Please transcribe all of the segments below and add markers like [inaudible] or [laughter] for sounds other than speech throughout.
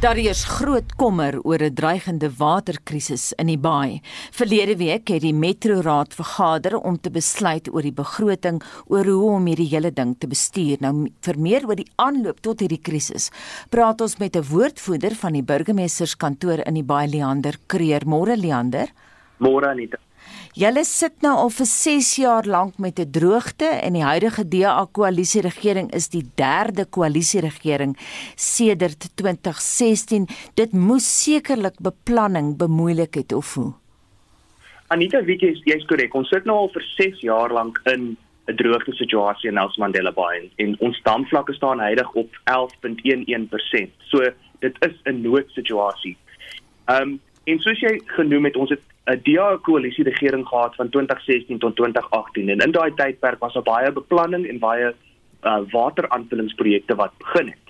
Daar is groot kommer oor 'n dreigende waterkrisis in die baai. Verlede week het die Metroraad vergader om te besluit oor die begroting oor hoe om hierdie hele ding te bestuur. Nou vir meer oor die aanloop tot hierdie krisis, praat ons met 'n woordvoerder van die burgemeesterskantoor in die baai Leander Kreer. Môre Leander. Môre Anita. Julle sit nou al vir 6 jaar lank met 'n droogte en die huidige DA koalisie regering is die derde koalisie regering sedert 2016. Dit moes sekerlik beplanning bemoeilik het of hoe? Anita, weet jy, jy's korrek. Ons sit nou al vir 6 jaar lank in 'n droogte situasie in Nelson Mandela Bay en ons damvlakke staan heilig op 11.11%. So dit is 'n noodsituasie. Ehm um, en soos jy genoem het, ons het 'n DA koalisie regering gehad van 2016 tot 2018 en in daai tydperk was daar baie beplanning en baie uh, wateraanvullingsprojekte wat begin het.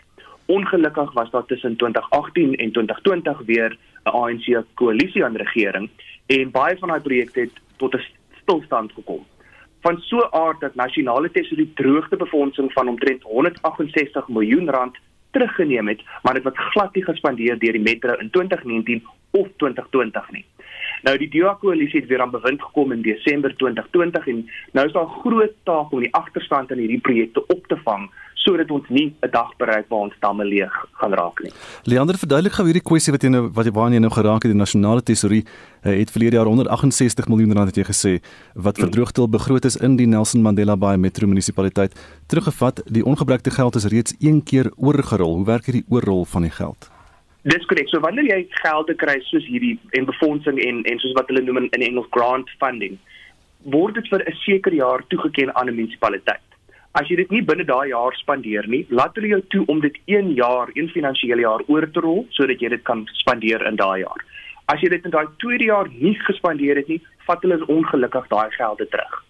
Ongelukkig was daar tussen 2018 en 2020 weer 'n ANC koalisie aan regering en baie van daai projekte het tot 'n stilstand gekom. Van so aard dat nasionale tesourier droogtebefondsing van omtrent 168 miljoen rand teruggeneem het, maar dit was glad nie gespandeer deur die metro in 2019 of 2020 nie. Nou die DA koalisie het weer aan bewind gekom in Desember 2020 en nou is daar 'n groot taak om die agterstand aan hierdie projekte op te vang sodat ons nie 'n dag bereik waar ons damme leeg gaan raak nie. Leander verduidelik gou hierdie kwessie wat jy nou wat jy waarna jy nou geraak het die nasionale tesourie uh, het verlede jaar 168 miljoen rand het jy gesê wat vir droogte begroot is in die Nelson Mandela Bay Metro munisipaliteit. Teruggevat die ongebruikte geld is reeds een keer oorgerol. Hoe werk hierdie oorrol van die geld Dis korrek. So wanneer jy gelde kry soos hierdie en befondsing en en soos wat hulle noem in, in Engels grant funding, word dit vir 'n sekere jaar toegeken aan 'n munisipaliteit. As jy dit nie binne daai jaar spandeer nie, laat hulle jou toe om dit 1 jaar, 'n finansiële jaar oor te rol sodat jy dit kan spandeer in daai jaar. As jy dit in daai tweede jaar nie gespandeer het nie, vat hulle ongelukkig daai gelde terug.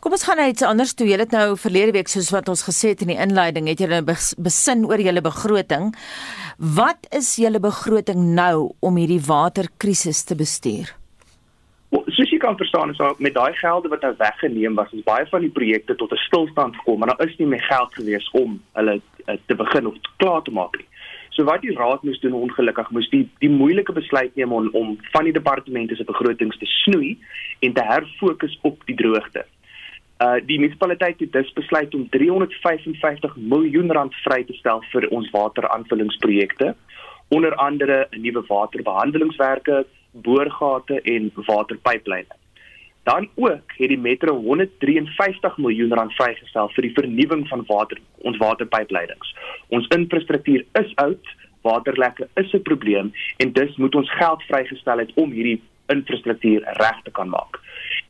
Kom ons gaan nou iets anders toe. Julle het nou verlede week soos wat ons gesê het in die inleiding, het julle besin oor julle begroting. Wat is julle begroting nou om hierdie waterkrisis te bestuur? Soos jy kan verstaan, is daar met daai gelde wat nou weggeneem was, is baie van die projekte tot 'n stilstand gekom, maar daar is nie meer geld gewees om hulle eh, te begin of klaar te maak nie. So wat die raad moes doen ongelukkig moes die die moeilike besluit neem om om van die departemente se begrotings te snoei en te herfokus op die droogte. Uh die munisipaliteit het dus besluit om 355 miljoen rand vry te stel vir ons wateraanvullingsprojekte, onder andere nuwe waterbehandelingswerke, boorgate en waterpyplyne. Dan ook het die metro 153 miljoen rand vrygestel vir die vernuwing van water ons waterpypleidings. Ons infrastruktuur is oud, waterlekke is 'n probleem en dus moet ons geld vrygestel het om hierdie infrastruktuur reg te kan maak.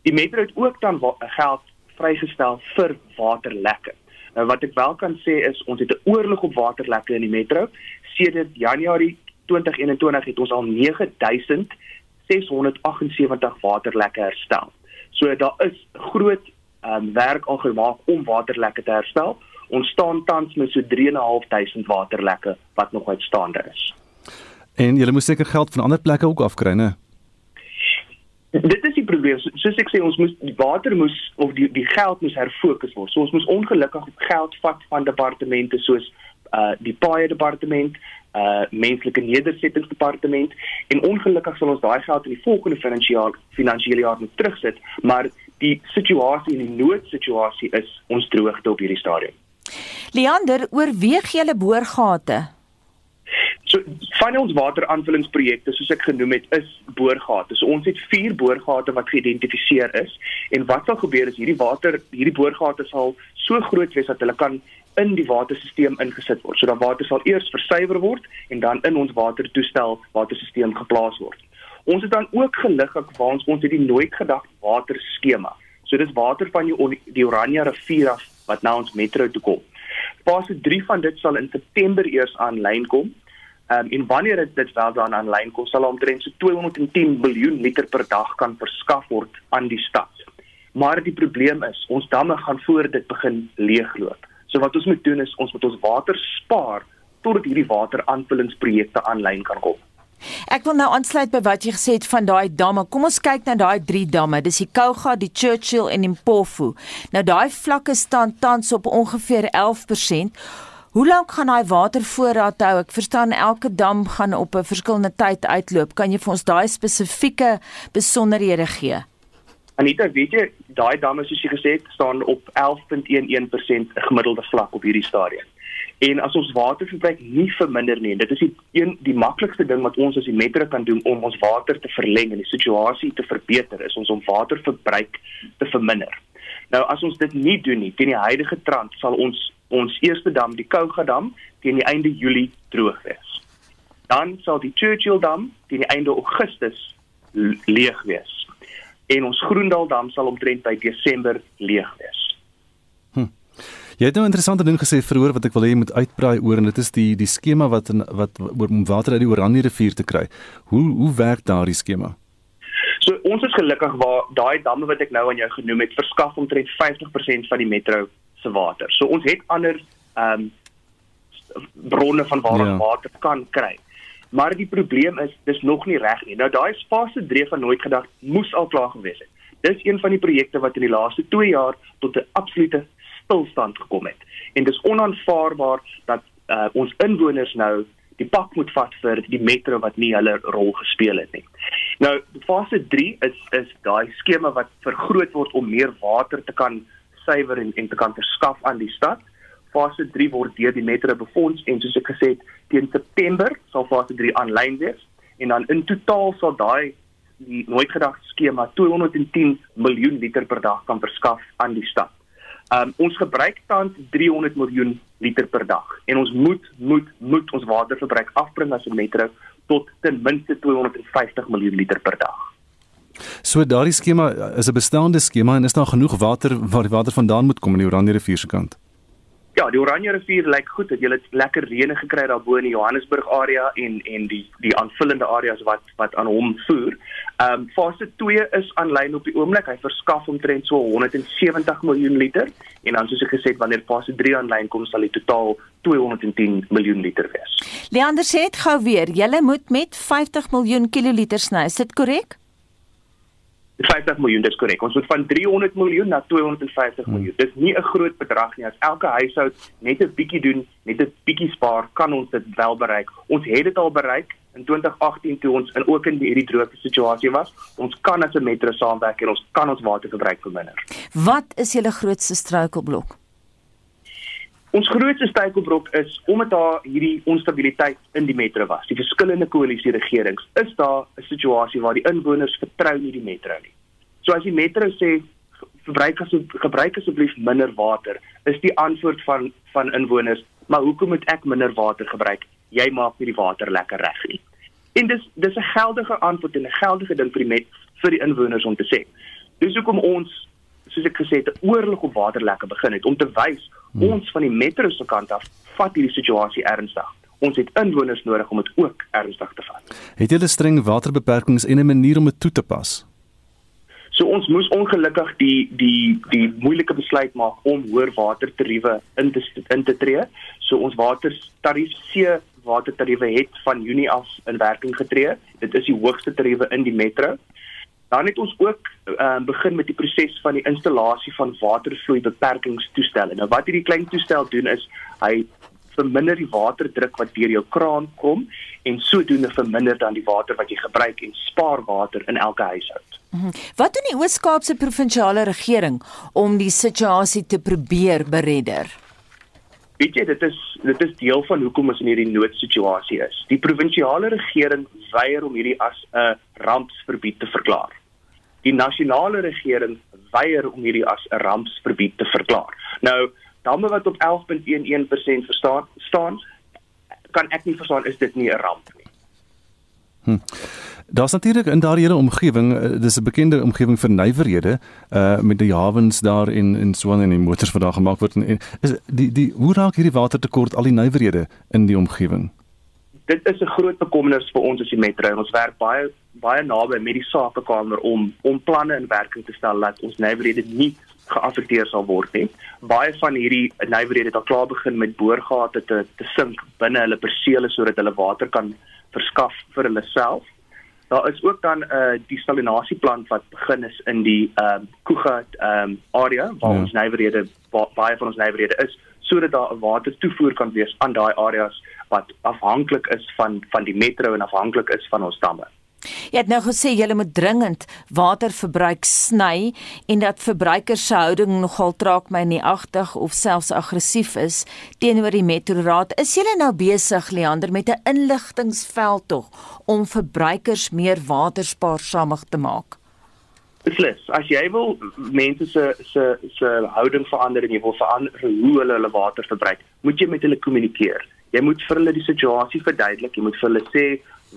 Die metro het ook dan geld vrygestel vir waterlekke. Nou wat ek wel kan sê is ons het 'n oorlog op waterlekke in die metro. Sedert Januarie 2021 het ons al 9678 waterlekke herstel. So daar is groot um, werk al gemaak om waterlekke te herstel. Ons staan tans met so 3.500 waterlekke wat nog uitstaande is. En jy moet seker geld van ander plekke ook afkry, né? Dit is die probleem. So, soos ek sê, ons moes die water moes of die die geld moes herfokus word. So ons moes ongelukkig geld vat van departemente soos uh die paaie departement, uh menslike nedersettingsdepartement en ongelukkig sal ons daai geld in die volgende finansiële finansiële jaar moet terugsit, maar die situasie die noodsituasie is ons droogte op hierdie stadium. Leander, oorweeg jy hulle boorgate? So van ons wateraanvullingsprojekte soos ek genoem het is boorgate. So ons het 4 boorgate wat geïdentifiseer is en wat sal gebeur is hierdie water hierdie boorgate sal so groot wees dat hulle kan in die waterstelsel ingesit word. So dan water sal eers versuiwer word en dan in ons watertoestel waterstelsel geplaas word. Ons het dan ook gelukkig waar ons ons het die nooit gedag water skema. So dis water van die die Oranje rivier af wat na ons metro toe kom. Fase 3 van dit sal in September eers aanlyn kom Um, en wanneer dit dit wel dan aanlyn kom, sal omtrent so 210 miljard liter per dag kan verskaf word aan die stad. Maar die probleem is, ons damme gaan voor dit begin leegloop. So wat ons moet doen is ons moet ons water spaar totdat hierdie wateraanvullingsprojekte aanlyn kan kom. Ek wil nou aansluit by wat jy gesê het van daai damme. Kom ons kyk na daai drie damme. Dis die Kouga, die Churchill en die Mpofu. Nou daai vlakke staan tans op ongeveer 11%. Hoe lank gaan daai watervoorraad hou? Ek verstaan elke dam gaan op 'n verskillende tyd uitloop. Kan jy vir ons daai spesifieke besonderhede gee? Anita, weet jy, daai damme soos jy gesê het, staan op 11.11% gemiddelde vlak op hierdie stadium. En as ons waterverbruik nie verminder nie, dit is die een die maklikste ding wat ons as die metro kan doen om ons water te verleng en die situasie te verbeter, is ons om waterverbruik te verminder. Nou as ons dit nie doen nie, teen die huidige trend sal ons ons eerste dam, die Kouga dam, teen die einde Julie droog wees. Dan sal die Churchill dam teen die einde Augustus leeg wees. En ons Groendal dam sal omtrent by Desember leeg wees. Hm. Jy het nou 'n interessante ding gesê vroeër wat ek wil hê jy moet uitbraai oor en dit is die die skema wat in, wat oor om water uit die Oranje rivier te kry. Hoe hoe werk daardie skema? So ons is gelukkig waar daai damme wat ek nou aan jou genoem het verskaf omtrent 50% van die metro se water. So ons het ander ehm um, bronne van waar ons ja. water kan kry. Maar die probleem is dis nog nie reg nie. Nou daai fase 3 van nooit gedag moes al klaar gewees het. Dis een van die projekte wat in die laaste 2 jaar tot 'n absolute stilstand gekom het. En dis onaanvaarbaar dat uh, ons inwoners nou die pak moet vat vir die metro wat nie hulle rol gespeel het nie. Nou fase 3 is is daai skema wat vergroot word om meer water te kan suiwer en en te kan verskaf aan die stad. Fase 3 word deur die metro befonds en soos ek gesê het, teen September sal fase 3 aanlyn wees en dan in totaal sal daai die nooit gedagte skema 210 miljoen liter per dag kan verskaf aan die stad. Um ons gebruik tans 300 miljoen liter per dag en ons moet moet moet ons waterverbruik afbring as 'n metro tot ten minste 250 miljoen liter per dag. So daardie skema is 'n bestaande skema en is daar genoeg water waar die water vandaan moet kom in die Oranje rivier se kant? Ja, die Oranje rivier lyk goed. Het jy het lekker reën gekry daar bo in die Johannesburg area en en die die aanvullende areas wat wat aan hom voer. Ehm um, fase 2 is aanlyn op die oomblik. Hy verskaf omtrent so 170 miljoen liter en dan soos ek gesê het wanneer fase 3 aanlyn kom sal dit totaal 210 miljoen liter wees. Leander sê dit gou weer. Julle moet met 50 miljoen kiloliter sny. Is dit korrek? 50 miljoen dis korrek. Ons moet van 300 miljoen na 250 miljoen. Hmm. Dis nie 'n groot bedrag nie. As elke huishoud net 'n bietjie doen, net 'n bietjie spaar, kan ons dit wel bereik. Ons het dit al bereik in 2018 toe ons in ook in hierdie droogte situasie was. Ons kan as 'n metro saamwerk en ons kan ons waterverbruik verminder. Wat is julle grootste struikelblok? Ons grootste struikelblok is omdat daar hierdie onstabiliteit in die metro was. Die verskillende koalisie regerings is daar 'n situasie waar die inwoners vertrou nie die metro nie. So as die metro sê verbruik as gebruik asseblief minder water, is die antwoord van van inwoners, maar hoekom moet ek minder water gebruik? Jy maak nie die water lekker reg nie. En dis dis 'n geldige antwoord en 'n geldige ding vir die met, vir die inwoners om te sê. Dis hoekom ons soos ek gesê het 'n oorlog op waterlekke begin het om te wys Hmm. Ons van die metro se kant af vat hierdie situasie ernstig. Ons het inwoners nodig om dit ook ernstig te vat. Het julle streng waterbeperkings en 'n manier om dit toe te pas? So ons moes ongelukkig die die die moeilike besluit maak om hoër watertariewe in te in te tree. So ons watertarief C watertariewe het van Junie af in werking getree. Dit is die hoogste tariewe in die metro. Dan het ons ook uh, begin met die proses van die installasie van watervloei beperkingstoestelle. Nou wat hierdie klein toestel doen is hy verminder die waterdruk wat deur jou kraan kom en sodoende verminder dan die water wat jy gebruik en spaar water in elke huishoud. Mhm. Wat doen die Oos-Kaapse provinsiale regering om die situasie te probeer beredder? Weet jy dit is dit is deel van hoekom ons in hierdie noodsituasie is. Die provinsiale regering weier om hierdie as 'n rampsverbied te verklaar die nasionale regering weier om hierdie as 'n rampsverbied te verklaar. Nou, damme wat op 11.11% verstaan staan, kan ek nie verstaan is dit nie 'n ramp nie. Hm. Daar's natuurlik in daardie hele omgewing, eh, dis 'n bekende omgewing vir nywerhede, uh met die hawens daar in in Swan en die motors wat daar gemaak word en is die die hoe raak hierdie watertekort al die nywerhede in die omgewing? dit is 'n groot bekommernis vir ons as die metro en ons werk baie baie naby met die sakekamer om om planne in werking te stel dat ons nywerhede nie geaffekteer sal word nie. Baie van hierdie nywerhede het al klaar begin met boorgate te te sink binne hulle persele sodat hulle water kan verskaf vir hulle self. Daar is ook dan 'n uh, desalinasieplant wat begin is in die ehm um, Kuga ehm um, area waar ja. ons nywerhede baie van ons nywerhede is sodat daar 'n watertoevoer kan wees aan daai areas wat afhanklik is van van die metro en afhanklik is van ons damme. Jy het nou gesê jy moet dringend waterverbruik sny en dat verbruikers se houding nogal traak my nie agtig of selfs aggressief is teenoor die metroraad. Is julle nou besig Leander met 'n inligtingsveld tog om verbruikers meer waterspaarsamig te maak? Beslis, as jy wil mense se se se houding verander en jy wil verander hoe hulle hulle water verbruik, moet jy met hulle kommunikeer. Jy moet vir hulle die situasie verduidelik, jy moet vir hulle sê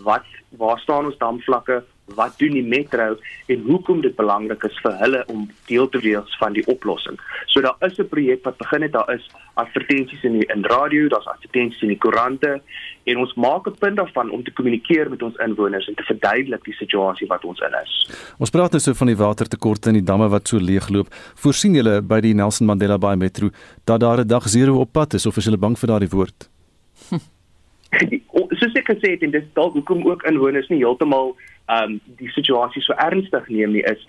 wat waar staan ons damvlakke, wat doen die metro en hoekom dit belangrik is vir hulle om deel te wees van die oplossing. So daar is 'n projek wat begin het, daar is advertensies in die in radio, daar's advertensies in die koerante en ons maak 'n punt daarvan om te kommunikeer met ons inwoners en te verduidelik die situasie wat ons in is. Ons praat nou so van die watertekorte in die damme wat so leegloop. Voorsien julle by die Nelson Mandela Bay Metro dat daar 'n dag zero op pad is of is julle bang vir daardie woord? Soos ek gesê het en dis dalk hoekom ook inwoners nie heeltemal ehm um, die situasie so ernstig neem nie is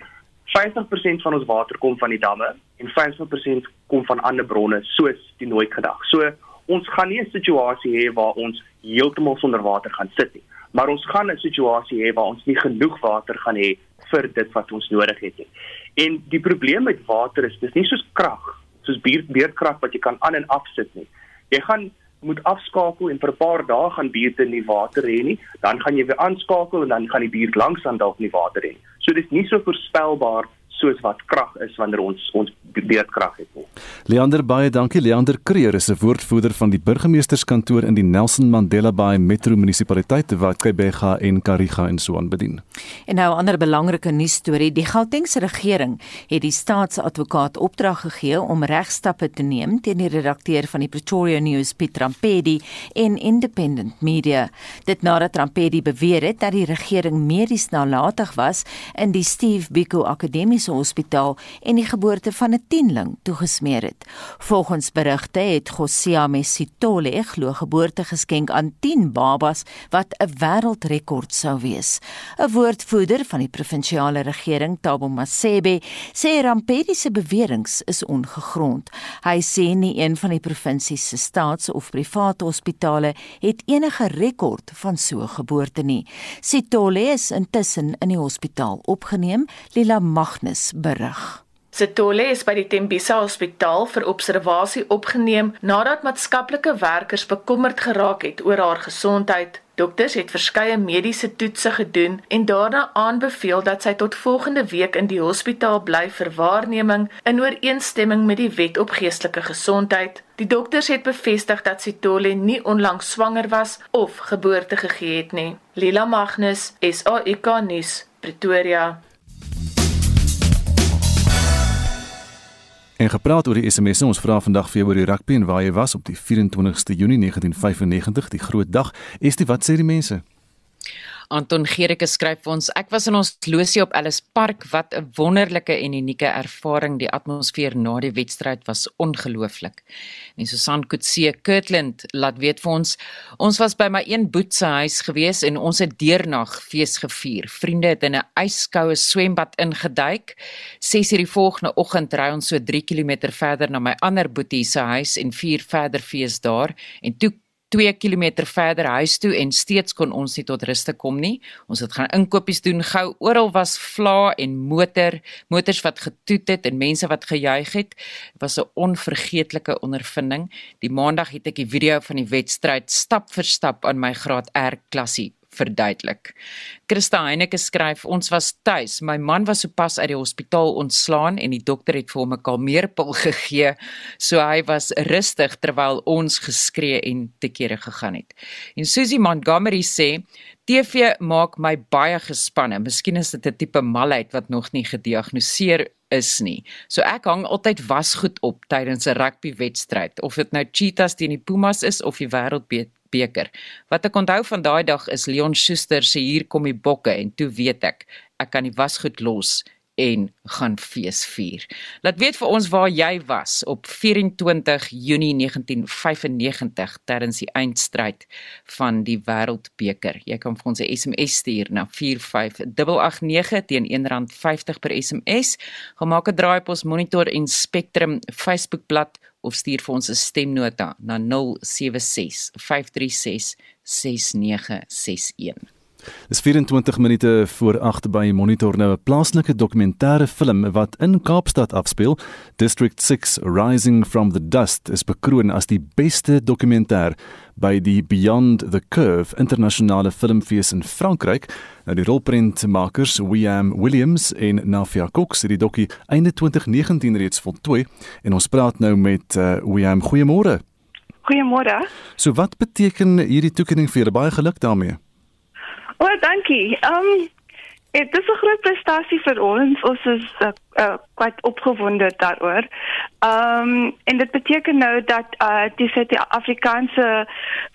50% van ons water kom van die damme en 50% kom van ander bronne soos die nooit gedag. So ons gaan nie 'n situasie hê waar ons heeltemal sonder water gaan sit nie, maar ons gaan 'n situasie hê waar ons nie genoeg water gaan hê vir dit wat ons nodig het nie. En die probleem met water is dis nie soos krag, soos beerdkrag wat jy kan aan en af sit nie. Jy gaan moet afskakel en vir 'n paar dae gaan buurte nie water hê nie, dan gaan jy weer aanskakel en dan gaan die buurt langs aan dalk nie water hê. So dis nie so voorspelbaar soos wat krag is wanneer ons ons beurtkrag het nie. Leander baie dankie Leander Kreer is 'n woordvoerder van die burgemeesterskantoor in die Nelson Mandela Bay Metro munisipaliteit wat Kybega en Kariga en so aan bedien. En nou 'n ander belangrike nuus storie, die Gautengse regering het die staatsadvokaat opdrag gegee om regstappe te neem teen die redakteur van die Pretoria News Piet Rampedi en Independent Media. Dit nadat Rampedi beweer het dat die regering medies nalatig was in die Steve Biko Akademie Mediese Hospitaal en die geboorte van 'n tienling toegesmeer het. Volgens berigte het Gosia Mesitole glo geboorte geskenk aan 10 babas wat 'n wêreldrekord sou wees. 'n Woordvoerder van die provinsiale regering, Tabo Masebe, sê Rampedi se beweringe is ongegrond. Hy sê nie een van die provinsie se staats- of private hospitale het enige rekord van so 'n geboorte nie. Sitole is intussen in die hospitaal opgeneem. Lila Magnus Johannes berig. Setole is by die Tembisa Hospitaal vir observasie opgeneem nadat maatskaplike werkers bekommerd geraak het oor haar gesondheid. Dokters het verskeie mediese toetse gedoen en daarna aanbeveel dat sy tot volgende week in die hospitaal bly vir waarneming in ooreenstemming met die Wet op Geestelike Gesondheid. Die dokters het bevestig dat Setole nie onlangs swanger was of geboorte gegee het nie. Lila Magnus, SAK nuus, Pretoria. En gepraat oor die SMS, ons vra vandag vir jou oor die rugby en waar jy was op die 24ste Junie 1995, die groot dag. Estie, wat sê die mense? Anton Gericke skryf vir ons: Ek was in ons losie op Ellis Park, wat 'n wonderlike en unieke ervaring. Die atmosfeer na die wedstryd was ongelooflik. En Susan Kutse Kirtland laat weet vir ons: Ons was by my een boet se huis gewees en ons het deernag fees gevier. Vriende het in 'n yskoue swembad ingeduik. 6:00 die volgende oggend ry ons so 3 km verder na my ander boetie se huis en vier verder fees daar en toe 2 km verder huis toe en steeds kon ons nie tot rus te kom nie. Ons het gaan inkopies doen gou. Oral was vla en motor, motors wat getoet het en mense wat gejuig het. Dit was 'n onvergeetlike ondervinding. Die maandag het ek die video van die wedstryd stap vir stap aan my graad R klasie verduidelik. Christa Heineke skryf: "Ons was tuis. My man was sopas uit die hospitaal ontslaan en die dokter het vir hom 'n kalmeerpil [laughs] gegee, so hy was rustig terwyl ons geskree en te kere gegaan het." En Susie Montgomery sê: "TV maak my baie gespanne. Miskien is dit 'n tipe malheid wat nog nie gediagnoseer is nie. So ek hang altyd wasgoed op tydens 'n rugbywedstryd of dit nou Cheetahs teen die Pumas is of die Wêreldbeker beker. Wat ek onthou van daai dag is Leon Schuster se hier kom die bokke en toe weet ek ek kan die wasgoed los en gaan fees vier. Laat weet vir ons waar jy was op 24 Junie 1995 tydens die eindstryd van die Wêreldbeker. Jy kan vir ons 'n SMS stuur na 45889 teen R1.50 per SMS. Gemaak 'n draai op ons Monitor en Spectrum Facebookblad of stuur vir ons 'n stemnota na 076 536 6961. Dis 24 minute voor 8 by Monitor nou 'n plaaslike dokumentêre film wat in Kaapstad afspeel. District 6 Rising from the Dust is bekroon as die beste dokumentêr by die Beyond the Curve internasionale filmfees in Frankryk. Nou die rolprentmakers William Williams en Nafia Cox het die dokkie einde 2019 reeds voltooi en ons praat nou met uh, William. Goeiemôre. Goeiemôre. So wat beteken hierdie toekenning vir julle? Baie geluk daarmee. O, oh, dankie. Ehm um, dit is 'n groot prestasie vir ons. Ons is uh, uh, baie opgewonde daaroor. Ehm um, en dit beteken nou dat uh, die Suid-Afrikaanse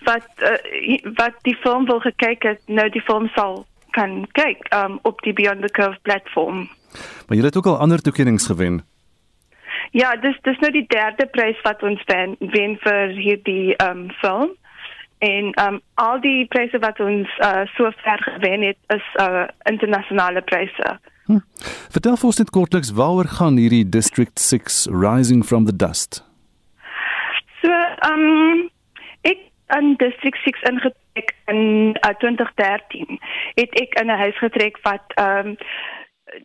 wat uh, wat die film wil gekyk het, nou die film sal kan kyk um, op die Beyond the Curve platform. Maar jy het ook al ander toekennings gewen. Ja, dis dis nou die derde prys wat ons wen, wen vir hierdie ehm um, film en um al die pryse wat ons uh, so ver gewen het is uh, internasionale pryse. Hm. Vertel vir ons net kortliks waaroor gaan hierdie District 6 Rising from the Dust? So um ek in District 6 ingetrek in uh, 2013 het ek in 'n huis getrek wat um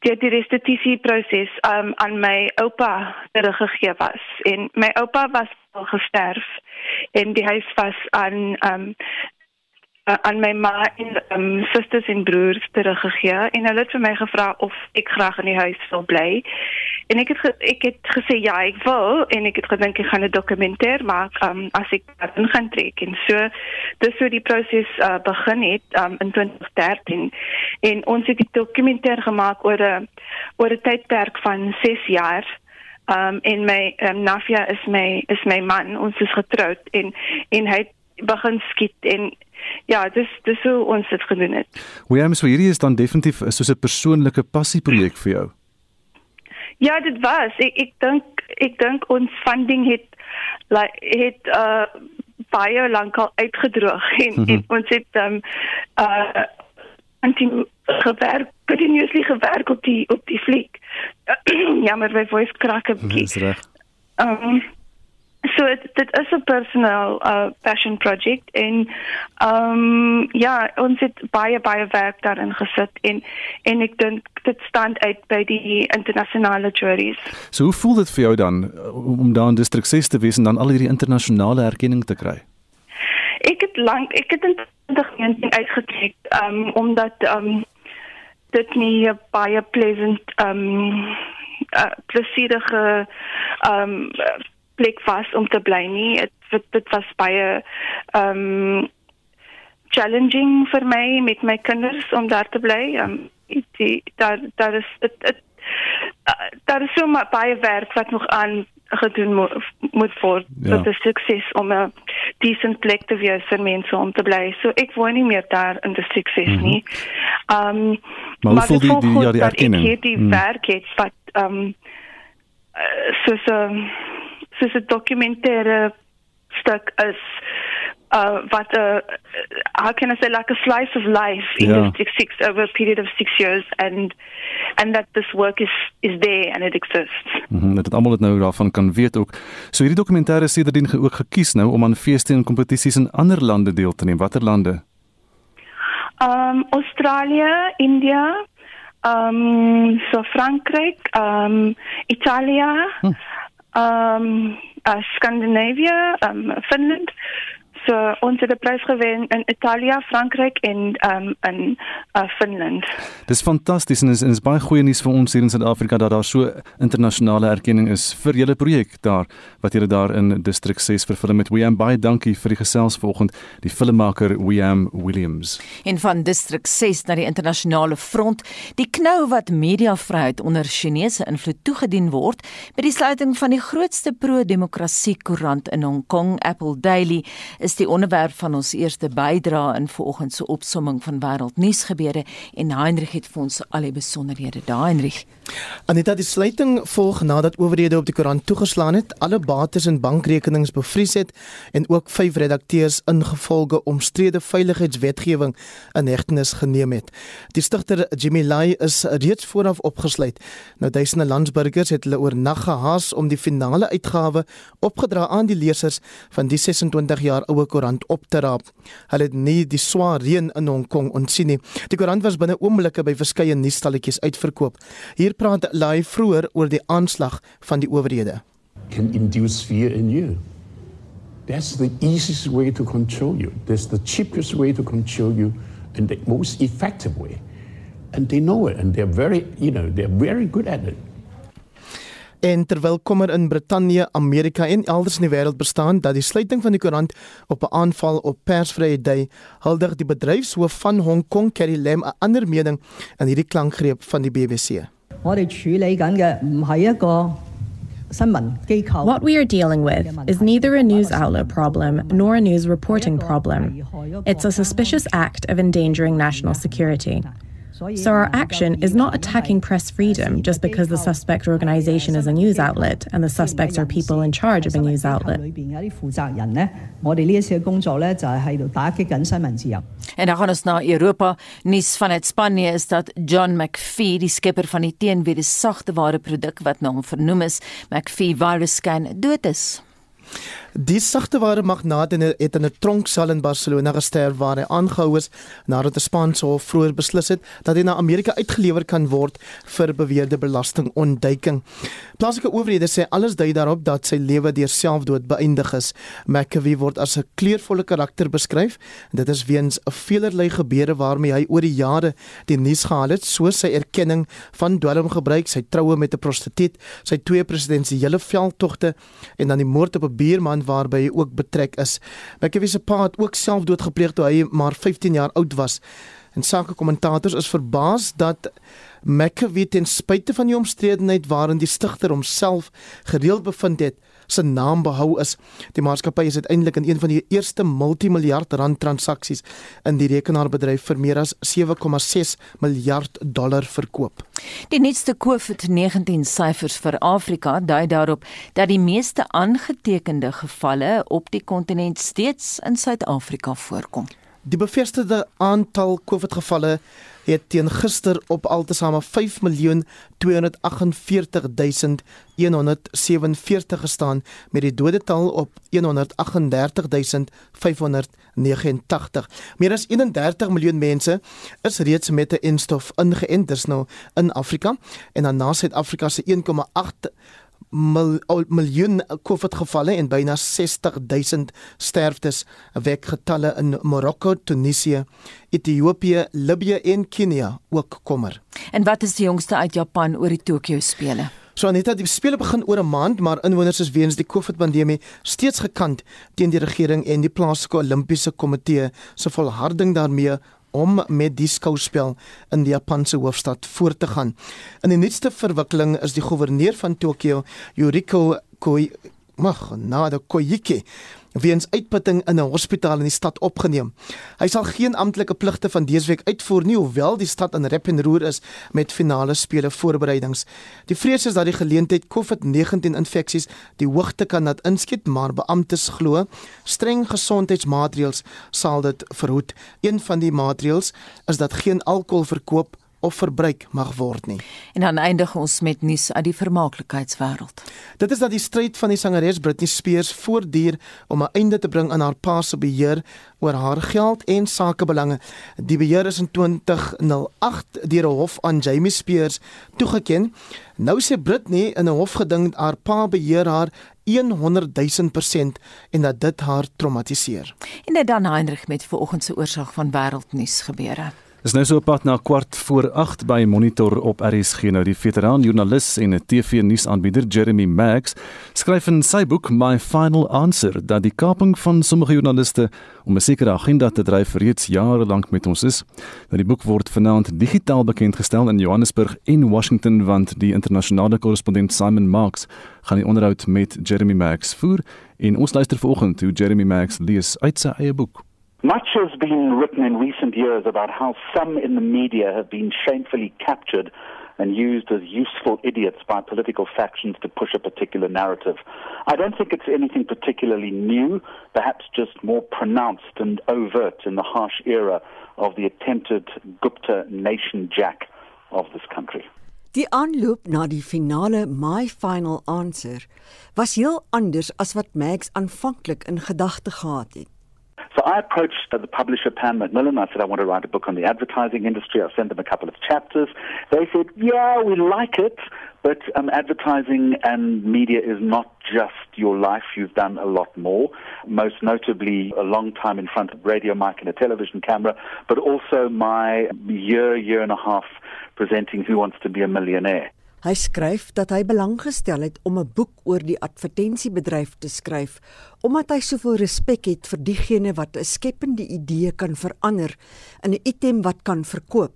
die die restituisie proses um aan my oupa teruggegee was en my oupa was al gesterf en die huis was aan um aan my ma en um, susters en broers teruggegee en hulle het vir my gevra of ek graag in die huis wil bly. En ek het ek het gesê ja, ek wil en ek het gedink ek gaan 'n dokumentêr maak um, as ek in gaan trek en so dis hoe die proses uh, begin het um, in 2013 en ons het die dokumentêr gemaak oor 'n oor 'n tydperk van 6 jaar. Um en my um, Nafia is my is my man ons is getroud en en hy begin skiet en ja, dis dis hoe ons dit gedoen het. William, so hierdie is dan definitief soos 'n persoonlike passieprojek vir jou. Ja, dit was. Ek ek dink ek dink ons funding het like het uh baie lank al uitgedroog en, mm -hmm. en ons het um uh antin gewerk, continuously gewerk op die op die fliek. [clears throat] ja, maar my voice crack 'n bietjie. Dis reg. Um So dit is 'n personal uh passion project en ehm um, ja, ons het baie baie werk daarin gesit en en ek dink dit staan uit by die internasionale juries. So hoe voel dit vir jou dan om daar in distrik 6 te wees en dan al hierdie internasionale erkenning te kry? Ek het lank ek het in 2019 uitgetrek um omdat um dit nie baie pleasant um uh, plesierige um plek was om te bly nie. Dit dit was baie um, challenging vir my met my kinders om daar te bly. Um, die daar daar is dit dit daar is so baie werk wat nog aan gedoen mo moet word ja. vir die sukses om 'n decent plek te wees vir mense om te bly. So ek woon nie meer daar in die sukses mm -hmm. nie. Ehm um, maar, maar die die ja die erkenning. Ek het die mm. werk het wat ehm um, uh, so so soos 'n dokumentêre stuk is uh wat 'n uh, how can I say like a slice of life in yeah. District 6 over a period of 6 years and and that this work is is there and it exists. Mhm mm dit almal het nou daarvan kan weet ook. So hierdie dokumentêre is sedertdien ook gekies nou om aan feeste en kompetisies in ander lande deel te neem. Watter lande? Um Australië, India, um so Frankryk, um Italië. Hm um uh, Scandinavia, um Finland. So ons het 'n prys gewen in Italië, Frankryk en um in uh, Finland. Dis fantasties en is, is baie goeie nuus vir ons hier in Suid-Afrika dat daar so internasionale erkenning is vir julle projek daar wat julle daar in District 6 verfilm het. William baie dankie vir die gesels vanoggend, die filmmaker William Williams. En van District 6 na die internasionale front, die knou wat mediavryheid onder Chinese invloed toegedien word met die sluiting van die grootste pro-demokrasie koerant in Hong Kong, Apple Daily, is die onderwerp van ons eerste bydrae in vanoggend se opsomming van wêreldnuus gebeure en Heinrich het vir ons al die besonderhede. Daai Heinrich. Anita, die sluiting volg nadat owerhede op die koerant toegeslaan het, alle bates en bankrekenings bevries het en ook vyf redakteurs ingevolge omstrede veiligheidswetgewing in hegtenis geneem het. Die stigter Jimmy Lai is reeds vooraf opgesluit. Nou duisende landsburgers het hulle oornag gehaas om die finale uitgawe opgedra aan die lesers van die 26 jaar oue koerant op te raap. Hulle het nie die swaar reën in Hong Kong ontsien nie. Die koerant was binne oomblikke by verskeie nuusstalletjies uitverkoop. Hier praat Lai vroeër oor die aanslag van die owerhede. Can induce fear in you. That's the easiest way to control you. That's the cheapest way to control you and the most effective way. And they know it and they're very, you know, they're very good at it. En terwyl kommer in Brittanje, Amerika en elders in die wêreld bestaan dat die sluiting van die koerant op 'n aanval op persvrye dui, huldig die bedryfshoof van Hong Kong, Carrie Lam, 'n ander mening in hierdie klankgreep van die BBC. What we are dealing with is neither a news outlet problem nor a news reporting problem. It's a suspicious act of endangering national security. So our action is not attacking press freedom just because the suspect organization is a news outlet and the suspects are people in charge of a news outlet. En dan gaan ons na Europa. Nuus vanuit Spanje is dat John McPhee, die skepper van die teenwede sagte ware produk wat na hom vernoem is, McPhee Virus Scan, dood is. Die sagteware magnaat het in 'n tronksel in Barcelona gesterf waar hy aangehou is nadat 'n Spaanse hof vroeër beslis het dat hy na Amerika uitgelewer kan word vir beweerde belastingontduiking. Plaaslike owerhede sê alles dui daarop dat sy lewe deur selfdood beëindig is. McAvey word as 'n kleurvolle karakter beskryf. Dit is weens 'n veelerlei gebeure waarmee hy oor die jare die nuus gehaal het, soos sy erkenning van dwelmgebruik, sy troue met 'n prostituut, sy twee presidensiële veldtogte en dan die moord op 'n buurman waarby hy ook betrek is. McAvey se pa het ook selfdood gepleeg toe hy maar 15 jaar oud was. En sake kommentators is verbaas dat McAvey ten spyte van die omstredenheid waarin die stigter homself gereeld bevind het, se naam behou is. Die maatskappy is uiteindelik in een van die eerste multimiljard rand transaksies in die rekenaarbedryf vir meer as 7,6 miljard dollar verkoop. Die nuutste COVID-19 syfers vir Afrika dui daarop dat die meeste aangetekende gevalle op die kontinent steeds in Suid-Afrika voorkom. Die bevestigde aantal COVID-gevalle het teen gister op altesaame 5.248147 gestaan met die dodetal op 138589. Meer as 31 miljoen mense is reeds met 'n enstof ingeënt dis nou in Afrika en dan na Suid-Afrika se 1,8 mil, miljoen COVID gevalle en byna 60000 sterftes wek getalle in Marokko, Tunesië, Ethiopië, Libië en Kenia ook kommer. En wat is die jongste uit Japan oor die Tokyo spele? So Anita, die spele begin oor 'n maand, maar inwoners is weens die COVID-pandemie steeds gekant teen die regering en die plaaslike Olimpiese Komitee se volharding daarmee om met die skouspel in die Japanse hoofstad voort te gaan. In die nuutste verwikkeling is die goewerneur van Tokio, Yuriko Koi mag na die Koike weens uitputting in 'n hospitaal in die stad opgeneem. Hy sal geen amptelike pligte van dese week uitvoer nie hoewel die stad in rep en roer is met finale spele voorbereidings. Die vrees is dat die geleentheid COVID-19 infeksies die hoogte kan laat inskiet, maar beamptes glo streng gesondheidsmaatreëls sal dit verhoed. Een van die maatreëls is dat geen alkohol verkoop of verbruik mag word nie. En dan eindig ons met nuus uit die vermaaklikheidswêreld. Dit is dat die stryd van die sangeres Britney Spears voortduur om 'n einde te bring aan haar pa se beheer oor haar geld en sakebelange. Die beheer is in 2008 deur 'n hof aan Jamie Spears toegeken. Nou sê Britney in 'n hofgeding haar pa beheer haar 100 000% en dat dit haar traumatiseer. En dit dan Heinrich met vanoggend se oorsig van wêreldnuus gebeure. Dis nou so op pad na kwart voor 8 by Monitor op RSG nou die veteraan joernalis en TV-nuusaanbieder Jeremy Maggs skryf in sy boek My Final Answer dat die kaping van sommige joernaliste om 'n sekere agenda te dryf reeds jare lank met ons is. Nou die boek word vanaand digitaal bekendgestel in Johannesburg en Washington want die internasionale korrespondent Simon Marks gaan die onderhoud met Jeremy Maggs voer en ons luister vanoggend hoe Jeremy Maggs lees uit sy eie boek. Much has been written in recent years about how some in the media have been shamefully captured and used as useful idiots by political factions to push a particular narrative. I don't think it's anything particularly new, perhaps just more pronounced and overt in the harsh era of the attempted Gupta nation jack of this country. Die aanloop na die finale My Final Answer was heel anders as wat Max aanvanklik in gedagte gehad het. So I approached the publisher, Pan Macmillan. I said, I want to write a book on the advertising industry. I sent them a couple of chapters. They said, yeah, we like it, but um, advertising and media is not just your life. You've done a lot more, most notably a long time in front of a radio mic and a television camera, but also my year, year and a half presenting Who Wants to Be a Millionaire. Hy skryf dat hy belang gestel het om 'n boek oor die advertensiebedryf te skryf omdat hy soveel respek het vir diegene wat 'n skepende idee kan verander in 'n item wat kan verkoop.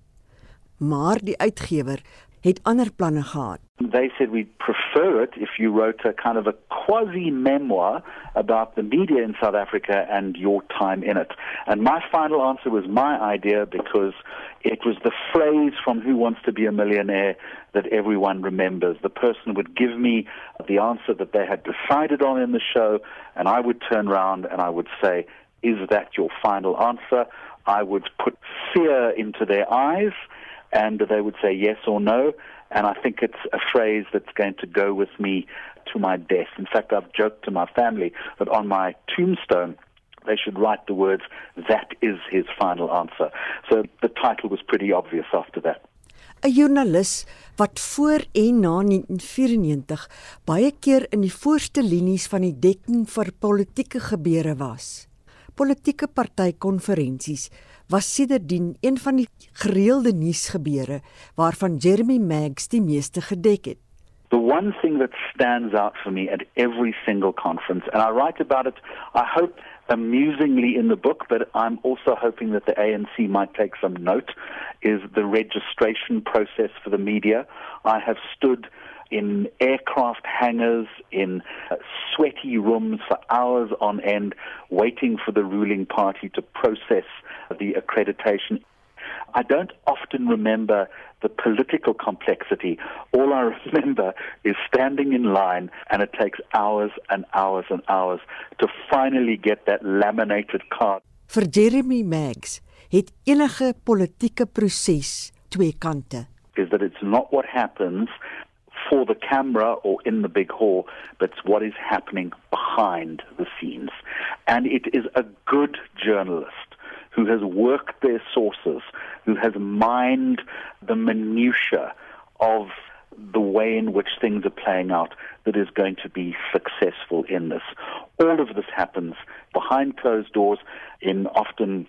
Maar die uitgewer het ander planne gehad. They said we'd prefer it if you wrote a kind of a quasi memoir about the media in South Africa and your time in it. And my final answer was my idea because it was the phrase from Who Wants to Be a Millionaire that everyone remembers. The person would give me the answer that they had decided on in the show, and I would turn around and I would say, Is that your final answer? I would put fear into their eyes, and they would say yes or no. And I think it's a phrase that's going to go with me to my death. In fact, I've joked to my family that on my tombstone, they should write the words, that is his final answer. So the title was pretty obvious after that. 'n Joernalis wat voor en na 1994 baie keer in die voorste linies van die dekking vir politieke gebeure was. Politieke partykonferensies was sedertdien een van die gereelde nuusgebeure waarvan Jeremy Maggs die meeste gedek het. The one thing that stands out for me at every single conference, and I write about it, I hope amusingly in the book, but I'm also hoping that the ANC might take some note, is the registration process for the media. I have stood in aircraft hangars, in uh, sweaty rooms for hours on end, waiting for the ruling party to process the accreditation. I don't often remember the political complexity. All I remember is standing in line, and it takes hours and hours and hours to finally get that laminated card. For Jeremy Maggs het enige politieke proses twee kante. Is that it's not what happens for the camera or in the big hall, but it's what is happening behind the scenes. And it is a good journalist who has worked their sources, who has mined the minutiae of the way in which things are playing out that is going to be successful in this. All of this happens behind closed doors in often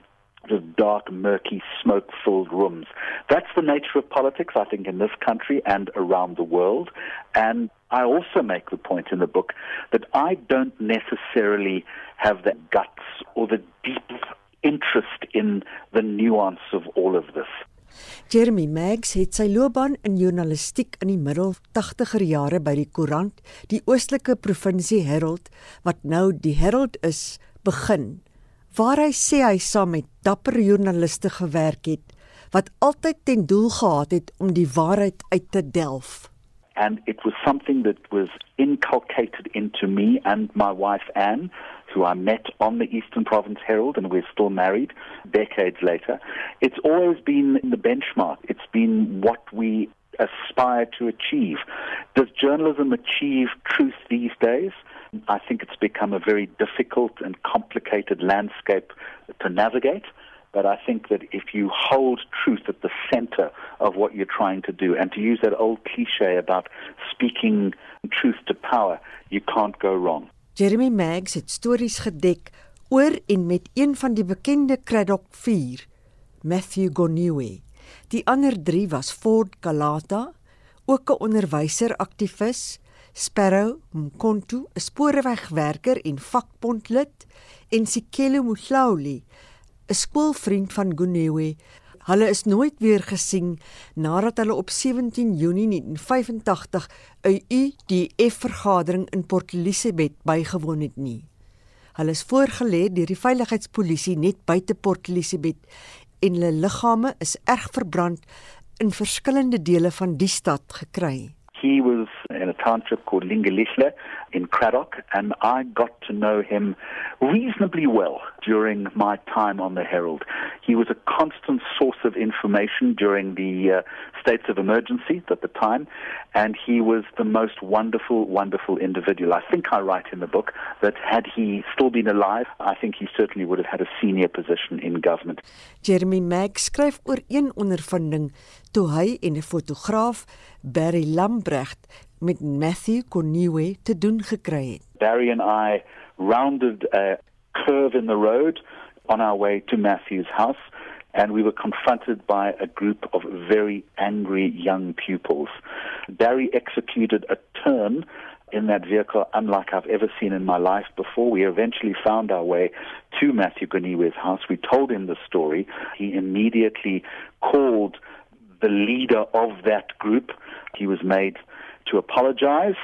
dark, murky, smoke filled rooms. That's the nature of politics, I think, in this country and around the world. And I also make the point in the book that I don't necessarily have the guts or the deep interest in the nuance of all of this. Jeremy Maggs het sy loopbaan in journalistiek in die middel 80er jare by die koerant, die Oostelike Provinsie Herald, wat nou die Herald is, begin. Waar hy sê hy saam met dapper joernaliste gewerk het wat altyd ten doel gehad het om die waarheid uit te delf. And it was something that was inculcated into me and my wife Anne who I met on the Eastern Province Herald, and we're still married decades later. It's always been the benchmark. It's been what we aspire to achieve. Does journalism achieve truth these days? I think it's become a very difficult and complicated landscape to navigate. But I think that if you hold truth at the center of what you're trying to do, and to use that old cliche about speaking truth to power, you can't go wrong. Jeremy Maggs het stories gedek oor en met een van die bekende Craddock 4, Matthew Goniwe. Die ander 3 was Ford Kalata, ook 'n onderwyser aktivis, Sparrow Mkontu, 'n spoorwegwerker en vakbondlid, en Sikelo Mhlauli, 'n skoolvriend van Goniwe Hulle is nooit weer gesien nadat hulle op 17 Junie 1985 'n UDF-vergadering in Port Elizabeth bygewoon het nie. Hulle is voorgelê deur die veiligheidspolisie net buite Port Elizabeth en hulle liggame is erg verbrand in verskillende dele van die stad gekry. He was a township called Lingelisle in Craddock, and I got to know him reasonably well during my time on the Herald. He was a constant source of information during the uh, states of emergency at the time, and he was the most wonderful, wonderful individual. I think I write in the book that had he still been alive, I think he certainly would have had a senior position in government. Jeremy Mack skryf oor een ondervinding toe hy en 'n fotograaf Barry Lambrecht met Matthew Koniwe te doen gekry het. Barry and I rounded a curve in the road on our way to Matthew's house and we were confronted by a group of very angry young pupils. Barry executed a turn in that vehicle unlike I've ever seen in my life before. We eventually found our way to Matthew Goniwe's house. We told him the story. He immediately called the leader of that group. He was made to apologize.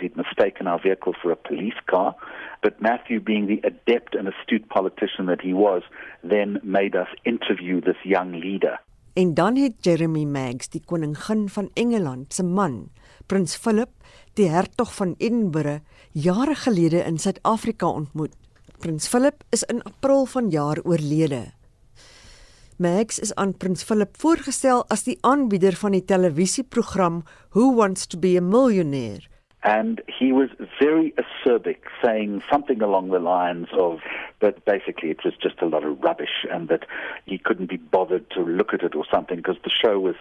He'd mistaken our vehicle for a police car. But Matthew, being the adept and astute politician that he was, then made us interview this young leader. En dan het Jeremy Maggs, die koningin van Engeland se man, Prins Philip, die hertog van Edinburgh, jare gelede in Suid-Afrika ontmoet. Prins Philip is in April vanjaar oorlede. Max is aan Prins Philip voorgestel as die aanbieder van die televisieprogram Who Wants to be a Millionaire. And he was very acerbic, saying something along the lines of that basically it was just a lot of rubbish and that he couldn't be bothered to look at it or something because the show was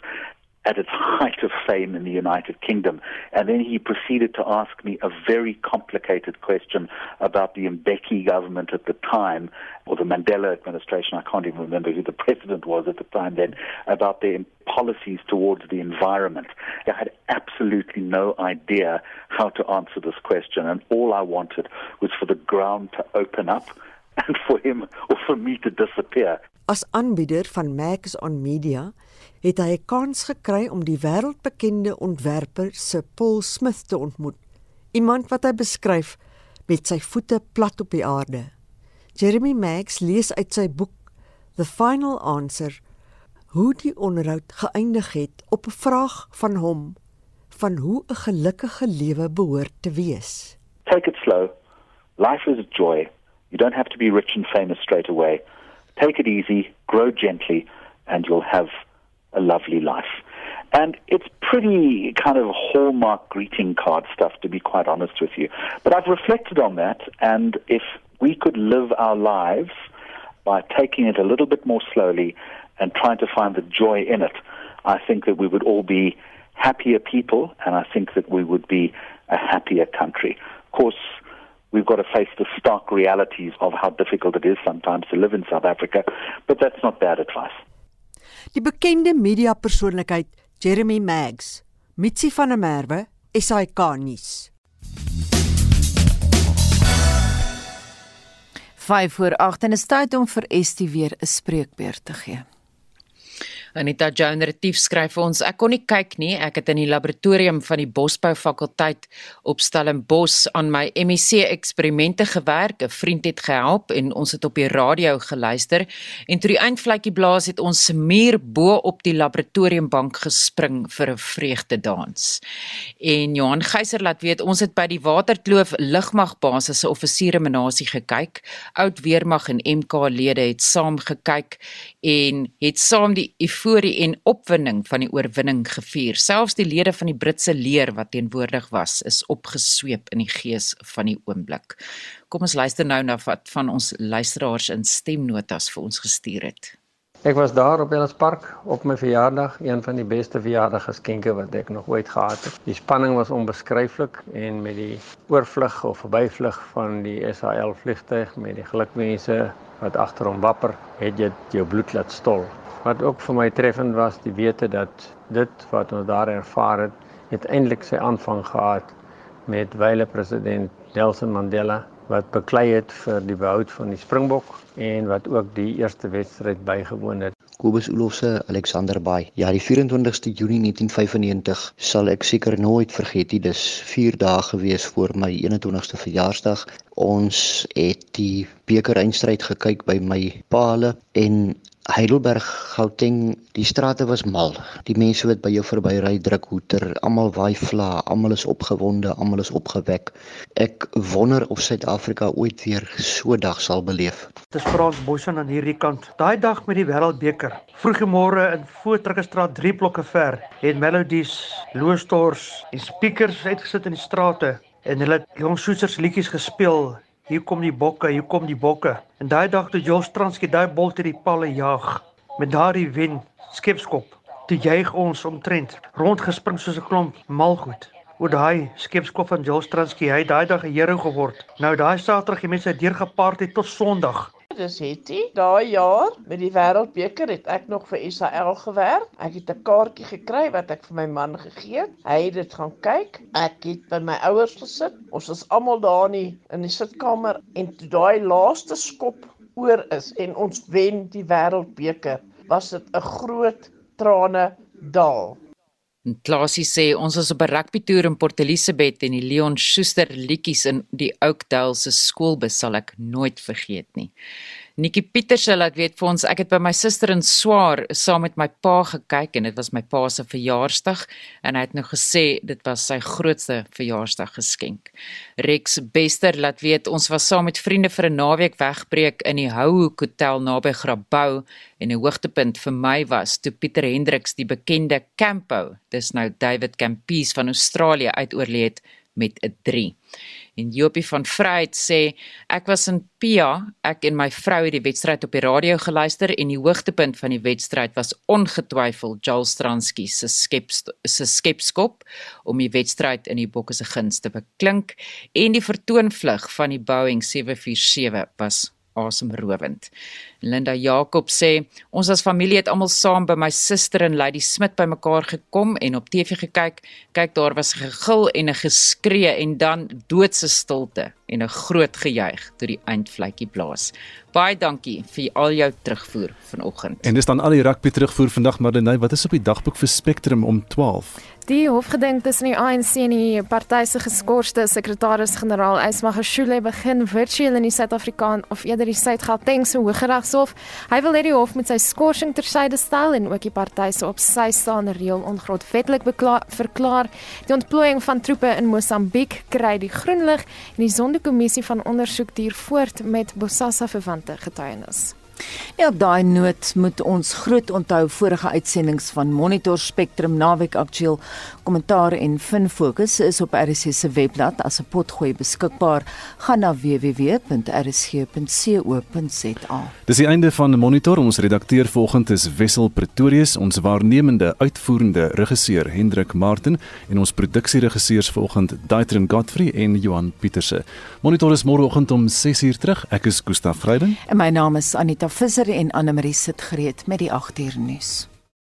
at its [laughs] height of fame in the United Kingdom. And then he proceeded to ask me a very complicated question about the Mbeki government at the time, or the Mandela administration, I can't even remember who the [laughs] president was at the time then, about their policies towards the environment. I had absolutely no idea how to answer this question, and all I wanted was for the ground to open up [laughs] and for him or for me to disappear. As aanbieder van Max on Media het hy 'n kans gekry om die wêreldbekende ontwerper se Paul Smith te ontmoet. Iemand wat hy beskryf met sy voete plat op die aarde. Jeremy Max lees uit sy boek The Final Answer hoe die onderhoud geëindig het op 'n vraag van hom van hoe 'n gelukkige lewe behoort te wees. Take it slow. Life is a joy. You don't have to be rich and famous straight away. Take it easy, grow gently and you'll have a lovely life. And it's pretty kind of hallmark greeting card stuff, to be quite honest with you. But I've reflected on that, and if we could live our lives by taking it a little bit more slowly and trying to find the joy in it, I think that we would all be happier people, and I think that we would be a happier country. Of course, we've got to face the stark realities of how difficult it is sometimes to live in South Africa, but that's not bad advice. Die bekende mediapersoonlikheid Jeremy Maggs, Mitsi van der Merwe, SAK nuus. 5 voor 8 en is tyd om vir Estie weer 'n spreekbeurt te gee. Anita Jones retief skryf vir ons. Ek kon nie kyk nie. Ek het in die laboratorium van die Bosbou fakulteit op Stellenbosch aan my MEC eksperimente gewerk. 'n vriend het gehelp en ons het op die radio geluister. En toe die eindvletjie blaas het ons muur bo op die laboratoriumbank gespring vir 'n vreugdedans. En Johan Geyser laat weet ons het by die Waterkloof lugmagbasis se offisiere menasie gekyk. Oud weermag en MK lede het saam gekyk en het saam die euforie en opwinding van die oorwinning gevier. Selfs die lede van die Britse leer wat teenwoordig was, is opgesweep in die gees van die oomblik. Kom ons luister nou na wat van ons luisteraars in stemnotas vir ons gestuur het. Ek was daar op Ellis Park op my verjaardag, een van die beste verjaardagsgeskenke wat ek nog ooit gehad het. Die spanning was onbeskryflik en met die oorvlug of verbyvlug van die SAL vliegtuig met die gelukwense wat agter hom wapper, het jy jou bloed laat stol. Wat ook vir my treffend was, die wete dat dit wat ons daar ervaar het, uiteindelik sy aanvang gehad met wyle president Nelson Mandela wat beklei het vir die behoud van die Springbok en wat ook die eerste wedstryd bygewoon het. Kobus Olofse Alexander Bay. Ja, die 24ste Junie 1995 sal ek seker nooit vergeet nie. Dis 4 dae gewees voor my 21ste verjaarsdag. Ons het die bekerreinstryd gekyk by my paal en Heidelberg, Gauteng, die strate was mal. Die mense wat by jou verbyry druk hoeter, almal waai vla, almal is opgewonde, almal is opgewek. Ek wonder of Suid-Afrika ooit weer so 'n dag sal beleef. Dis Frans Boysen aan hierdie kant. Daai dag met die Wêreldbeker. Vroegemôre in Voortrekkerstraat 3 blokke ver, het Melodies, Loostors en speakers uitgesit in die strate en hulle het Jong Soetsers liedjies gespeel hier kom die bokke, hier kom die bokke. En daai dag toe Jos Transki daai bol te die palle jag met daardie wen skepskop. Toe juig ons omtrent rondgespring soos 'n klomp malgoed. Oor daai skepskop van Jos Transki, hy het daai dag 'n hero geword. Nou daai Saterdag het mense deurgepaard het tot Sondag. Dis Hetty. Daai jaar met die Wêreldbeker het ek nog vir Israel gewerk. Ek het 'n kaartjie gekry wat ek vir my man gegee het. Hy het dit gaan kyk. Ek het by my ouers gesit. Ons was almal daar in die, in die sitkamer en toe daai laaste skop oor is en ons wen die Wêreldbeker, was dit 'n groot trane dal. En Klasie sê ons was op 'n rugby toer in Port Elizabeth en die Leon Schuster liedjies in die Oakdale se skoolbus sal ek nooit vergeet nie. Nikki Pieterse laat weet vir ons ek het by my suster in Swaar saam met my pa gekyk en dit was my pa se verjaarsdag en hy het nou gesê dit was sy grootste verjaarsdag geskenk. Rex Bester laat weet ons was saam met vriende vir 'n naweek wegbreek in die Houhoek Hotel naby Grabouw en 'n hoogtepunt vir my was toe Pieter Hendriks die bekende Campo, dis nou David Campies van Australië uitoorlê het met 'n 3. En Jopie van Vryheid sê ek was in Pia, ek en my vrou het die wedstryd op die radio geluister en die hoogtepunt van die wedstryd was ongetwyfeld Joel Stransky se skep se skepskop om die wedstryd in die Bokke se guns te beklink en die vertoonvlug van die Boeing 747 was asemrowend. Linda Jakob sê ons as familie het almal saam by my suster en Lady Smit bymekaar gekom en op TV gekyk. Kyk daar was gegil en 'n geskree en dan doodse stilte en 'n groot gejuig toe die eindvletjie blaas. Baie dankie vir al jou terugvoer vanoggend. En dis dan al die rugby terugvoer vandag Marlenae, wat is op die dagboek vir Spectrum om 12? Die hofgeding tussen die ANC en die party se geskorste sekretaris-generaal Ysmagashule begin virtueel in die Suid-Afrikaan of eerder die Suid-Gautengse Hooggeregshof. Hy wil hê die hof moet sy skorsing tersyde stel en ook die party se op sy staande reël ongrondwettig verklaar. Die ontplooiing van troepe in Mosambiek kry die groen lig en die Sondekommissie van ondersoek duur voort met Bosasa verwante getuienis. Ja, op daai noot moet ons groot onthou vorige uitsendings van Monitor Spectrum naweek aktueel kommentaar en fin fokus is op RC se webblad as 'n potgooi beskikbaar. Gaan na www.rc.co.za. Dis die einde van Monitor. Ons redakteur vanoggend is Wessel Pretorius, ons waarnemende uitvoerende regisseur Hendrik Martin en ons produksieregisseurs vanoggend Daitrin Godfrey en Johan Pieterse. Monitor is môreoggend om 6uur terug. Ek is Gustaf Greiden en my naam is Anita Visser en Anne Marie sit gereed met die 8uur nuus.